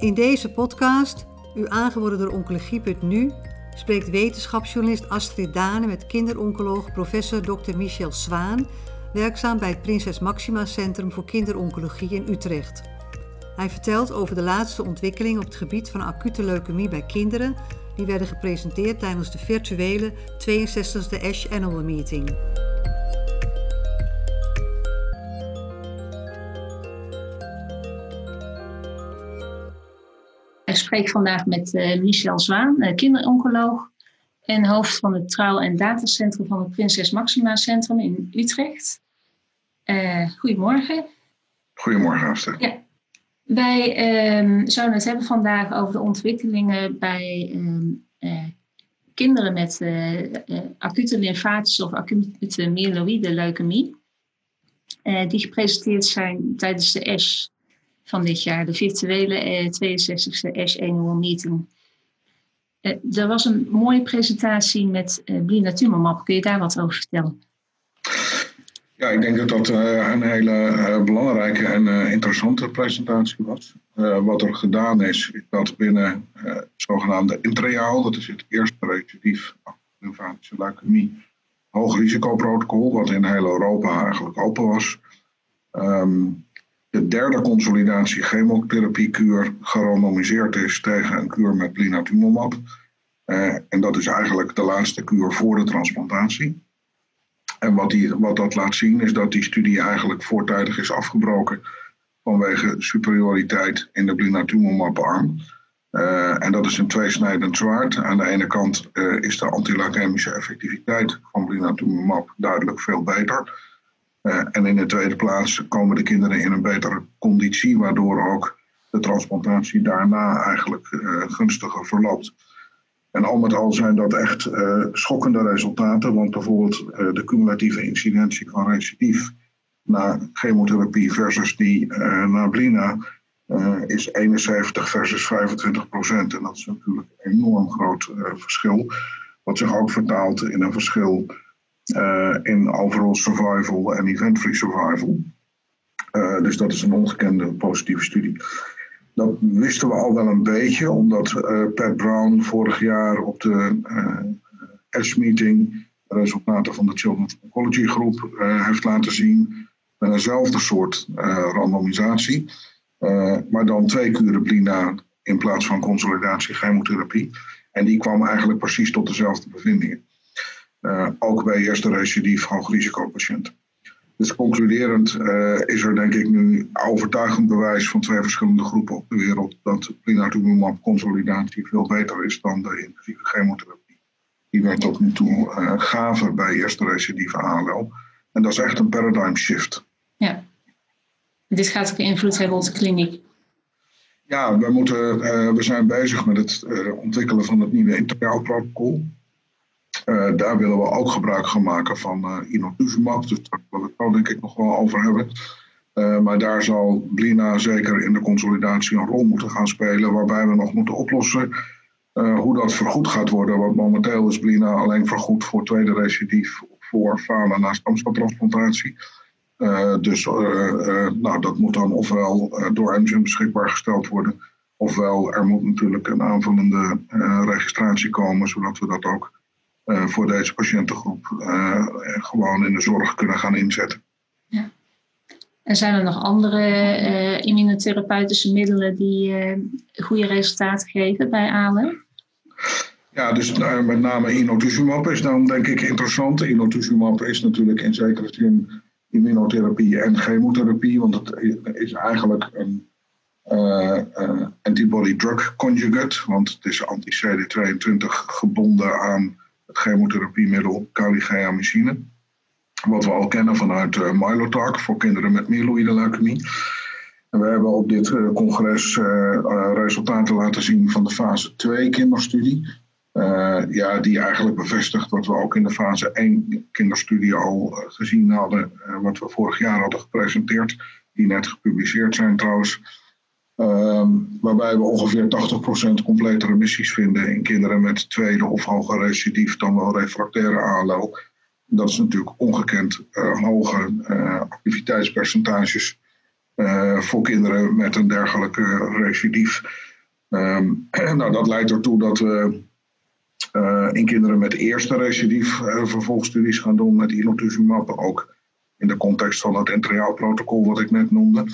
In deze podcast, u aangeboden door Oncologie.nu, spreekt wetenschapsjournalist Astrid Dane met kinderoncoloog professor Dr. Michel Zwaan, werkzaam bij het Prinses Maxima Centrum voor Kinderoncologie in Utrecht. Hij vertelt over de laatste ontwikkelingen op het gebied van acute leukemie bij kinderen, die werden gepresenteerd tijdens de virtuele 62e ASH Annual Meeting. Spreek vandaag met uh, Michel Zwaan, uh, kinderoncoloog en hoofd van het trouw- en datacentrum van het Prinses Maxima Centrum in Utrecht. Uh, goedemorgen. Goedemorgen, Astrid. Ja. Wij ehm, zouden het hebben vandaag over de ontwikkelingen bij ehm, kinderen met acute lymfatische of acute myeloïde leukemie. die gepresenteerd zijn tijdens de ASH van dit jaar, de virtuele eh, 62e ASH Annual Meeting. Eh, er was een mooie presentatie met eh, blinatumomab. Kun je daar wat over vertellen? Ja, ik denk dat dat uh, een hele uh, belangrijke en uh, interessante presentatie was. wat er gedaan is, is dat binnen het zogenaamde Intreal, dat is het eerste recidief lymphatische leukemie, hoog risicoprotocol, wat in heel Europa eigenlijk open was, um, de derde consolidatie chemotherapie-kuur gerandomiseerd is tegen een kuur met blinatumomab. Uh, en dat is eigenlijk de laatste kuur voor de transplantatie. En wat, die, wat dat laat zien is dat die studie eigenlijk voortijdig is afgebroken vanwege superioriteit in de blinatumomab-arm. Uh, en dat is een tweesnijdend zwaard. Aan de ene kant uh, is de antileukamische effectiviteit van blinatumomab duidelijk veel beter. Uh, en in de tweede plaats komen de kinderen in een betere conditie, waardoor ook de transplantatie daarna eigenlijk uh, gunstiger verloopt. En al met al zijn dat echt uh, schokkende resultaten, want bijvoorbeeld de cumulatieve incidentie van recidief na chemotherapie versus die na Blina is 71 versus 25 procent. En dat is natuurlijk een enorm groot verschil, wat zich ook vertaalt in een verschil in overall survival en event-free survival. Uh, dus dat is een ongekende positieve studie. Dat wisten we al wel een beetje, omdat uh, Pat Brown vorig jaar op de ASH-meeting de resultaten van de Children's Oncology groep heeft laten zien. Met eenzelfde soort randomisatie, maar dan twee kuren blina in plaats van consolidatie chemotherapie. En die kwam eigenlijk precies tot dezelfde bevindingen. Uh, ook bij eerste recidief hoogrisicopatiënten. Dus concluderend uh, is er denk ik nu overtuigend bewijs van twee verschillende groepen op de wereld dat blinatumomab consolidatie veel beter is dan de intensieve chemotherapie. Die wij tot nu toe uh, gaven bij eerste recidief ALL. En dat is echt een paradigm shift. Ja. Dit gaat ook invloed hebben op de kliniek. Ja, we, moeten, we zijn bezig met het ontwikkelen van het nieuwe integraal protocol. Uh, daar willen we ook gebruik gaan maken van uh, inotuzumab. Dus daar willen we het denk ik nog wel over hebben. Uh, maar daar zal Blina zeker in de consolidatie een rol moeten gaan spelen. Waarbij we nog moeten oplossen hoe dat vergoed gaat worden. Want momenteel is Blina alleen vergoed voor tweede recidief voor falen na stamceltransplantatie. dus nou, dat moet dan ofwel door Amgen beschikbaar gesteld worden. Ofwel er moet natuurlijk een aanvullende registratie komen. Zodat we dat ook voor deze patiëntengroep uh, gewoon in de zorg kunnen gaan inzetten. Ja. En zijn er nog andere uh, immunotherapeutische middelen die goede resultaten geven bij ALE? Ja, dus met name inotuzumab is dan denk ik interessant. Inotuzumab is natuurlijk in zekere zin immunotherapie en chemotherapie, want het is eigenlijk een antibody-drug conjugate, want het is anti-CD22 gebonden aan chemotherapiemiddel caligeyamicine. Wat we al kennen vanuit uh, Mylotarg voor kinderen met myeloïde leukemie. En we hebben op dit uh, congres uh, resultaten laten zien van de fase 2 kinderstudie. ja, die eigenlijk bevestigt wat we ook in de fase 1 kinderstudie al gezien hadden. wat we vorig jaar hadden gepresenteerd. Die net gepubliceerd zijn trouwens. Um, waarbij we ongeveer 80% complete remissies vinden in kinderen met tweede of hoger recidief dan wel refractaire ALL. Dat is natuurlijk ongekend uh, hoge uh, activiteitspercentages uh, voor kinderen met een dergelijke recidief. Ehm, nou, dat leidt ertoe dat we in kinderen met eerste recidief vervolgstudies gaan doen met inotuzumab. Ook in de context van het entreaalprotocol wat ik net noemde.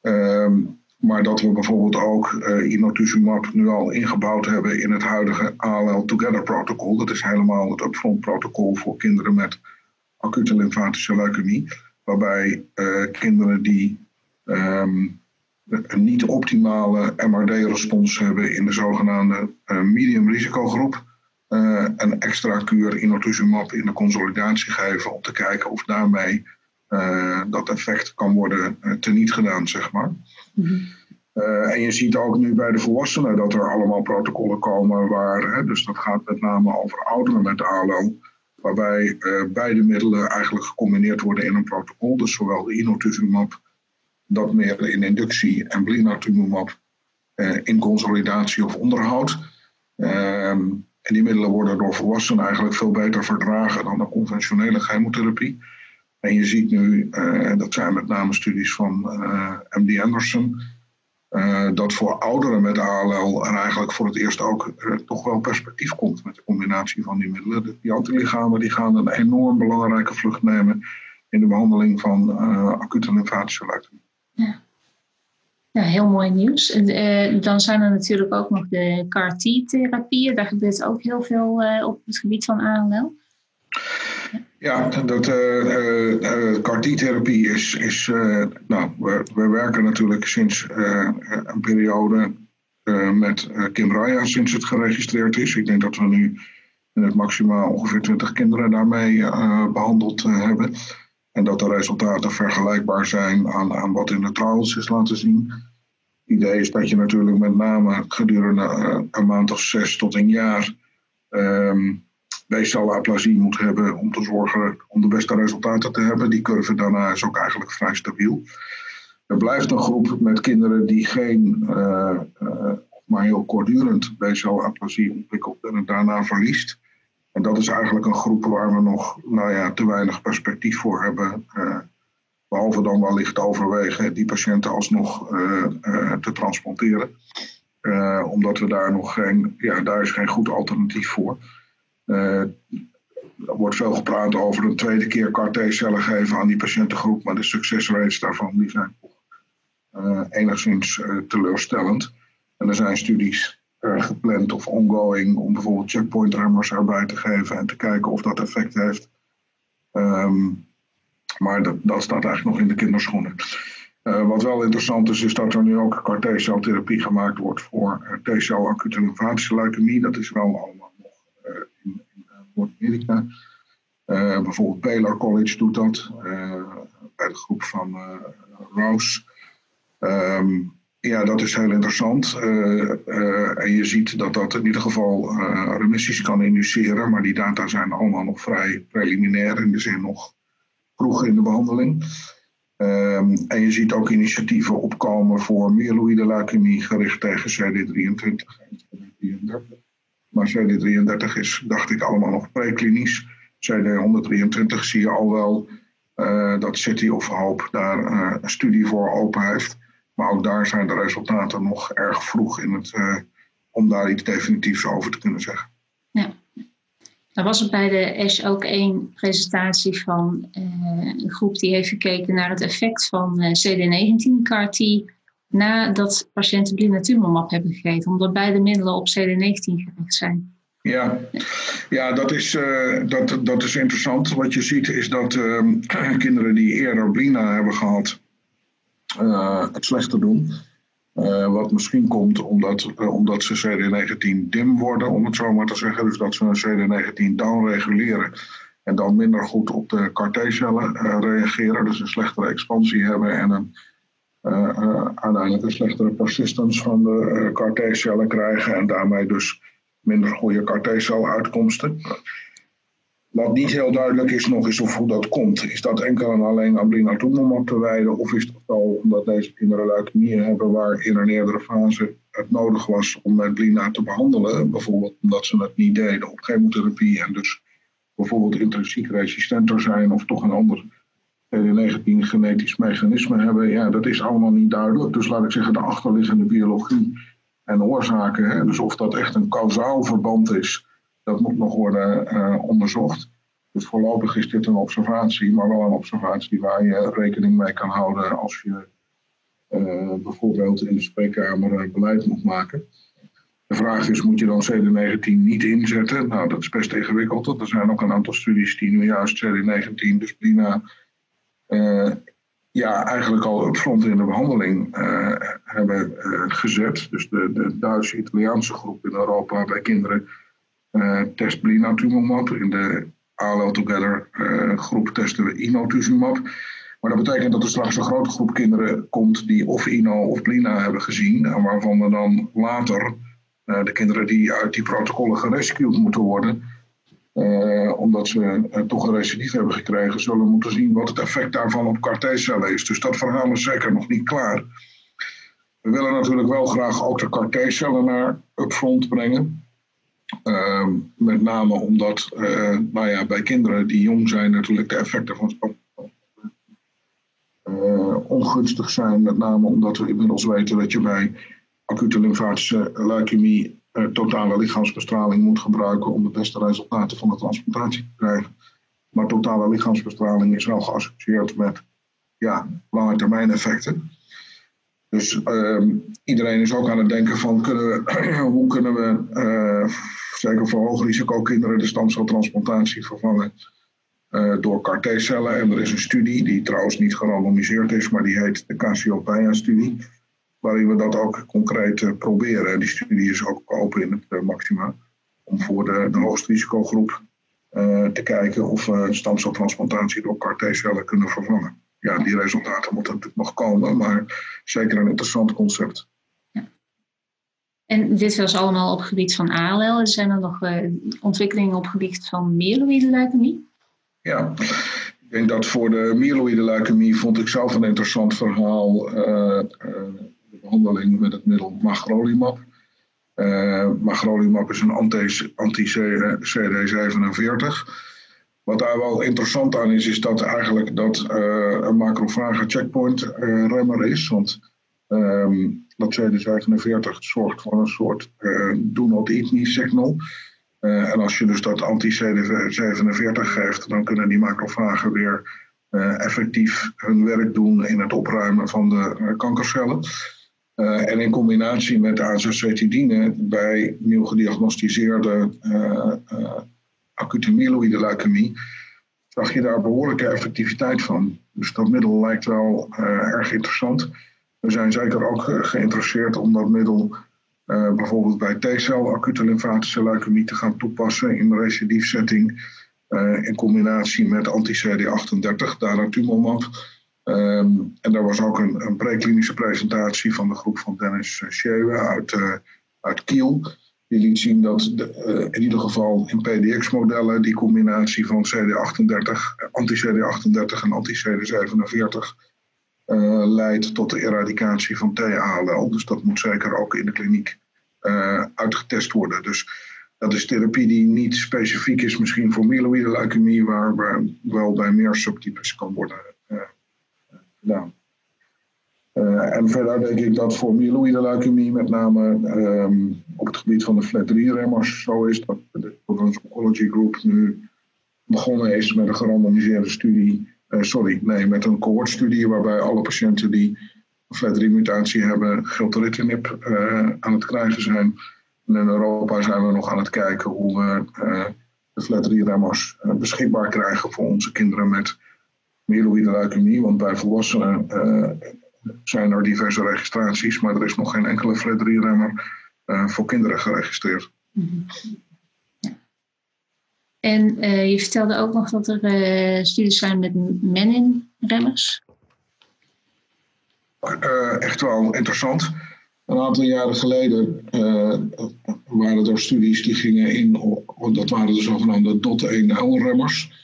Ehm, maar dat we bijvoorbeeld ook uh, inotuzumab nu al ingebouwd hebben in het huidige ALL Together protocol. Dat is helemaal het upfront protocol voor kinderen met acute lymfatische leukemie. Waarbij uh, kinderen die um, een niet optimale MRD-respons hebben in de zogenaamde uh, medium risicogroep. een extra kuur inotuzumab in de consolidatie geven om te kijken of daarmee dat effect kan worden teniet gedaan, zeg maar. Mhm. en je ziet ook nu bij de volwassenen dat er allemaal protocollen komen waar, hè, dus dat gaat met name over ouderen met ALO, waarbij uh, beide middelen eigenlijk gecombineerd worden in een protocol. Dus zowel de inotuzumab, dat meer in inductie, en blinatumumab uh, in consolidatie of onderhoud. Ehm, en die middelen worden door volwassenen eigenlijk veel beter verdragen dan de conventionele chemotherapie. En je ziet nu, uh, dat zijn met name studies van MD Anderson, uh, dat voor ouderen met ALL er eigenlijk voor het eerst ook toch wel perspectief komt met de combinatie van die middelen. Die antilichamen die gaan een enorm belangrijke vlucht nemen in de behandeling van acute lymfatische. Ja. ja, heel mooi nieuws. dan zijn er natuurlijk ook nog de CAR-T-therapieën. Daar gebeurt ook heel veel op het gebied van ALL. Ja, dat uh, CAR-T-therapie is, is nou, we, we, werken natuurlijk sinds een periode met Kimbraya sinds het geregistreerd is. Ik denk dat we nu het maximaal ongeveer 20 kinderen daarmee behandeld hebben. En dat de resultaten vergelijkbaar zijn aan, aan wat in de trials is laten zien. Het idee is dat je natuurlijk met name gedurende een maand of zes tot een jaar um, B-celaplasie moet hebben om te zorgen om de beste resultaten te hebben. Die curve daarna is ook eigenlijk vrij stabiel. Er blijft een groep met kinderen die geen, uh, uh, maar heel kortdurend B-celaplasie ontwikkelt en het daarna verliest. En dat is eigenlijk een groep waar we nog nou ja, te weinig perspectief voor hebben. Uh, behalve dan wellicht overwegen die patiënten alsnog te transplanteren. omdat we daar nog geen, ja, daar is geen goed alternatief voor. Uh, er wordt veel gepraat over een tweede keer CAR-T-cellen geven aan die patiëntengroep, maar de succesrates daarvan die zijn uh, enigszins uh, teleurstellend. En er zijn studies gepland of ongoing om bijvoorbeeld checkpoint-remmers erbij te geven en te kijken of dat effect heeft. Um, maar dat, dat, staat eigenlijk nog in de kinderschoenen. wat wel interessant is, is dat er nu ook CAR-T-celtherapie gemaakt wordt voor T-cel acute lymfatische leukemie. Dat is wel allemaal Noord-Amerika. Uh, bijvoorbeeld Baylor College doet dat, uh, bij de groep van uh, Rouse. Um, ja, dat is heel interessant. en je ziet dat dat in ieder geval remissies kan induceren, maar die data zijn allemaal nog vrij preliminair, in de zin nog vroeg in de behandeling. Um, en je ziet ook initiatieven opkomen voor myeloïde leukemie gericht tegen CD23 en CD33. Maar CD33 is, dacht ik, allemaal nog preklinisch. CD123 zie je al wel uh, dat City of Hope daar uh, een studie voor open heeft. Maar ook daar zijn de resultaten nog erg vroeg in het, uh, om daar iets definitiefs over te kunnen zeggen. Ja. Er was er bij de ASH ook één presentatie van een groep die heeft gekeken naar het effect van CD19 CAR-T nadat patiënten blinatumomab hebben gegeven, omdat beide middelen op CD19 gericht zijn. Ja, ja dat, is, uh, dat, dat is interessant. Wat je ziet is dat uh, kinderen die eerder blina hebben gehad, uh, het slechter doen. wat misschien komt omdat, omdat ze CD19 dim worden, om het zo maar te zeggen. Dus dat ze een CD19 down reguleren en dan minder goed op de CAR-T-cellen reageren. Dus een slechtere expansie hebben en een uiteindelijk een slechtere persistence van de uh, CAR-T-cellen krijgen en daarmee dus minder goede CAR-T-cel uitkomsten. Wat niet heel duidelijk is nog is of hoe dat komt. Is dat enkel en alleen aan blinatumomab te wijden of is dat zo omdat deze kinderen leukemie hebben waar in een eerdere fase het nodig was om met blina te behandelen. Bijvoorbeeld omdat ze het niet deden op chemotherapie en dus bijvoorbeeld intrinsiek resistenter zijn of toch een ander CD19 genetisch mechanisme hebben, ja, dat is allemaal niet duidelijk. Dus laat ik zeggen, de achterliggende biologie en oorzaken. Hè? Dus of dat echt een kausaal verband is, dat moet nog worden onderzocht. Dus voorlopig is dit een observatie, maar wel een observatie waar je rekening mee kan houden als je bijvoorbeeld in de spreekkamer beleid moet maken. De vraag is, moet je dan CD19 niet inzetten? Nou, dat is best ingewikkeld. Er zijn ook een aantal studies die nu juist CD19, dus uh, ja, eigenlijk al op front in de behandeling uh, hebben uh, gezet. Dus de, de Duitse-Italiaanse groep in Europa bij kinderen test Blinatumomab. In de ALL Together groep testen we inotuzumab. Maar dat betekent dat er straks een grote groep kinderen komt die of Ino of Blina hebben gezien. En waarvan er dan later de kinderen die uit die protocollen gerescued moeten worden, uh, omdat ze uh, toch een recidief hebben gekregen, zullen moeten zien wat het effect daarvan op CAR-T-cellen is. Dus dat verhaal is zeker nog niet klaar. We willen natuurlijk wel graag ook de CAR-T-cellen naar upfront brengen. Uh, met name omdat uh, nou ja, bij kinderen die jong zijn natuurlijk de effecten van ongunstig zijn. Met name omdat we inmiddels weten dat je bij acute lymfatische leukemie totale lichaamsbestraling moet gebruiken om de beste resultaten van de transplantatie te krijgen. Maar totale lichaamsbestraling is wel geassocieerd met ja, lange termijn effecten. Dus uh, iedereen is ook aan het denken van kunnen we, hoe kunnen we uh, zeker voor kinderen de stamceltransplantatie vervangen uh, door CAR-T-cellen. En er is een studie die trouwens niet gerandomiseerd is, maar die heet de Cassiopeia-studie waarin we dat ook concreet eh, proberen. Die studie is ook open in het eh, Maxima. Om voor de, de risicogroep uh, te kijken of we stamceltransplantatie door CAR-T-cellen kunnen vervangen. Ja, die resultaten moeten natuurlijk nog komen, maar zeker een interessant concept. Ja. En dit was allemaal op het gebied van ALL. Zijn er nog uh, ontwikkelingen op het gebied van myeloïde leukemie? Ja, ik denk dat voor de myeloïde leukemie vond ik zelf een interessant verhaal. Uh, behandeling met het middel magrolimab. Uh, magrolimab is een anti-CD47. Wat daar wel interessant aan is, is dat eigenlijk dat uh, een macrofage checkpoint uh, remmer is. Want um, dat CD47 zorgt voor een soort do not eat me signal. en als je dus dat anti-CD47 geeft, dan kunnen die macrofagen weer effectief hun werk doen in het opruimen van de kankercellen. Uh, en in combinatie met azacitidine bij nieuw gediagnosticeerde uh, uh, acute myeloïde leukemie zag je daar behoorlijke effectiviteit van. Dus dat middel lijkt wel erg interessant. We zijn zeker ook geïnteresseerd om dat middel bijvoorbeeld bij T-cel acute lymfatische leukemie te gaan toepassen in recidiefsetting in combinatie met anti-CD38, daratumumab. Um, en daar was ook een, een preklinische presentatie van de groep van Dennis Schewe uit, uh, uit Kiel. Die liet zien dat de, uh, in ieder geval in PDX-modellen die combinatie van CD38, anti-CD38 en anti-CD47 uh, leidt tot de eradicatie van TALL. Dus dat moet zeker ook in de kliniek uitgetest worden. Dus dat is therapie die niet specifiek is misschien voor myeloïde leukemie, waar, wel bij meer subtypes kan worden gedaan. Uh, en verder denk ik dat voor myeloïde leukemie met name um, op het gebied van de FLT3-remmers zo is dat de Children's Oncology Group nu begonnen is met een gerandomiseerde studie, uh, sorry, nee, met een cohortstudie waarbij alle patiënten die een FLT3-mutatie hebben gilteritinib uh, aan het krijgen zijn. En in Europa zijn we nog aan het kijken hoe we de FLT3-remmers beschikbaar krijgen voor onze kinderen met myeloïde leukemie. Want bij volwassenen uh, zijn er diverse registraties, maar er is nog geen enkele FLT3-remmer uh, eh, voor kinderen geregistreerd. Mm En uh, je vertelde ook nog dat er studies zijn met menin-remmers. echt wel interessant. Een aantal jaren geleden waren er studies die gingen in, dat waren de zogenaamde DOT1L-remmers.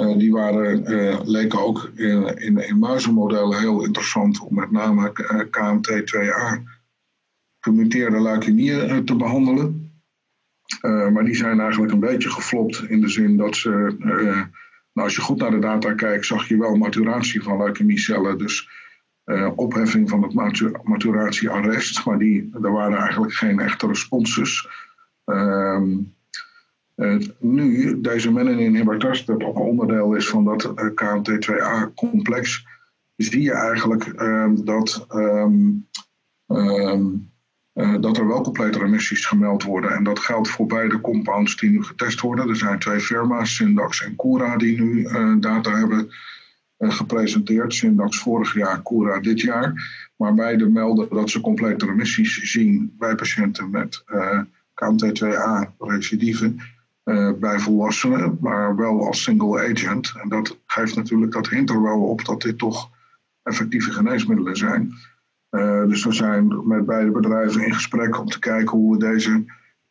Uh, die waren, uh, leken ook in, in, muizenmodellen heel interessant om met name uh, KMT2A gemuteerde leukemieën te behandelen. maar die zijn eigenlijk een beetje geflopt in de zin dat ze, nou, als je goed naar de data kijkt, zag je wel maturatie van leukemiecellen. Dus opheffing van het maturatiearrest. Maar die, er waren eigenlijk geen echte responses. Ehm, nu, deze menin inhibitors, dat ook onderdeel is van dat KMT2A-complex, zie je eigenlijk ehm, dat uh, dat er wel complete remissies gemeld worden. En dat geldt voor beide compounds die nu getest worden. Er zijn twee firma's, Syndax en Cura, die nu data hebben gepresenteerd. Syndax vorig jaar, Cura dit jaar. Maar beide melden dat ze complete remissies zien bij patiënten met KMT2A-recidive. bij volwassenen, maar wel als single agent. En dat geeft natuurlijk, dat hint er wel op dat dit toch effectieve geneesmiddelen zijn. Uh, dus we zijn met beide bedrijven in gesprek om te kijken hoe we deze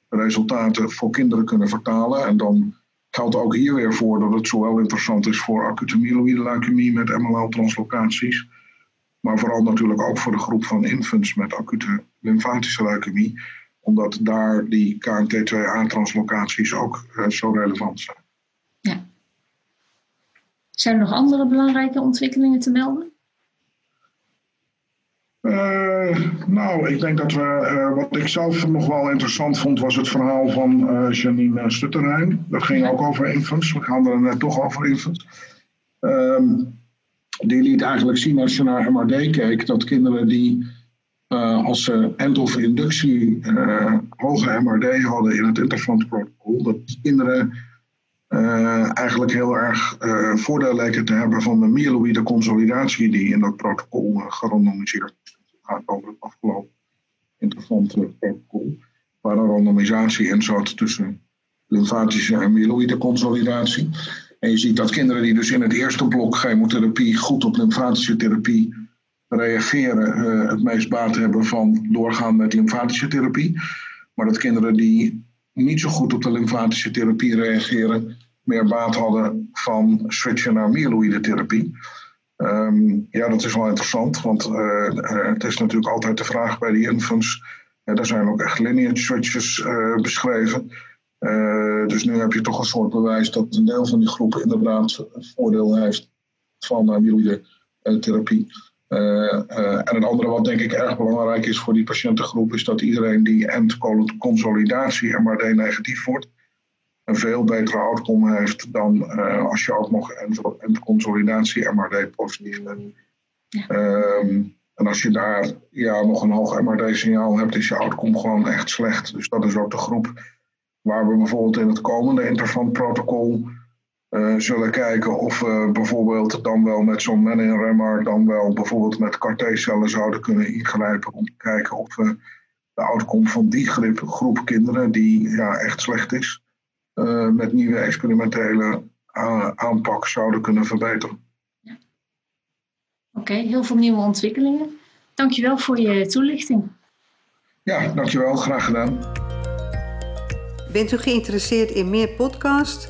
resultaten voor kinderen kunnen vertalen. En dan geldt ook hier weer voor dat het zowel interessant is voor acute myeloïde leukemie met MLL-translocaties, maar vooral natuurlijk ook voor de groep van infants met acute lymfatische leukemie, omdat daar die KMT2A-translocaties ook uh, zo relevant zijn. Ja. Zijn er nog andere belangrijke ontwikkelingen te melden? Uh, nou, ik denk dat we, uh, wat ik zelf nog wel interessant vond, was het verhaal van uh, Janine Stutterheim. Dat ging ook over infants. We gaan er net toch over infants. Um, die liet eigenlijk zien als je naar MRD keek, dat kinderen die als ze end of inductie hoge MRD hadden in het interfront-protocol, dat kinderen eigenlijk heel erg voordeel lijken te hebben van de myeloïde consolidatie die in dat protocol gerandomiseerd gaat over het afgelopen protocol. Waar een randomisatie in zat tussen lymfatische en myeloïde consolidatie. En je ziet dat kinderen die dus in het eerste blok chemotherapie goed op lymfatische therapie reageren, uh, het meest baat hebben van doorgaan met lymfatische therapie. Maar dat kinderen die niet zo goed op de lymfatische therapie reageren, meer baat hadden van switchen naar myeloïde therapie. Um, ja, dat is wel interessant, want uh, het is natuurlijk altijd de vraag bij die infants. Daar zijn ook echt lineage switches beschreven. dus nu heb je toch een soort bewijs dat een deel van die groep inderdaad voordeel heeft van uh, therapie. En het andere wat denk ik erg belangrijk is voor die patiëntengroep, is dat iedereen die end-consolidatie MRD negatief wordt, een veel betere outcome heeft dan uh, als je ook nog een, een consolidatie MRD positief bent. Ja. Um, en als je daar ja, nog een hoog MRD-signaal hebt, is je outcome gewoon echt slecht. Dus dat is ook de groep waar we bijvoorbeeld in het komende interfront-protocol uh, zullen kijken of we bijvoorbeeld dan wel met zo'n menin-remmer dan wel bijvoorbeeld met CAR-T-cellen zouden kunnen ingrijpen om te kijken of we de outcome van die groep, groep kinderen die ja, echt slecht is, uh, met nieuwe experimentele uh, aanpak zouden kunnen verbeteren. Ja. Oké, okay, heel veel nieuwe ontwikkelingen. Dankjewel voor je toelichting. Ja, dankjewel. Graag gedaan. Bent u geïnteresseerd in meer podcasts?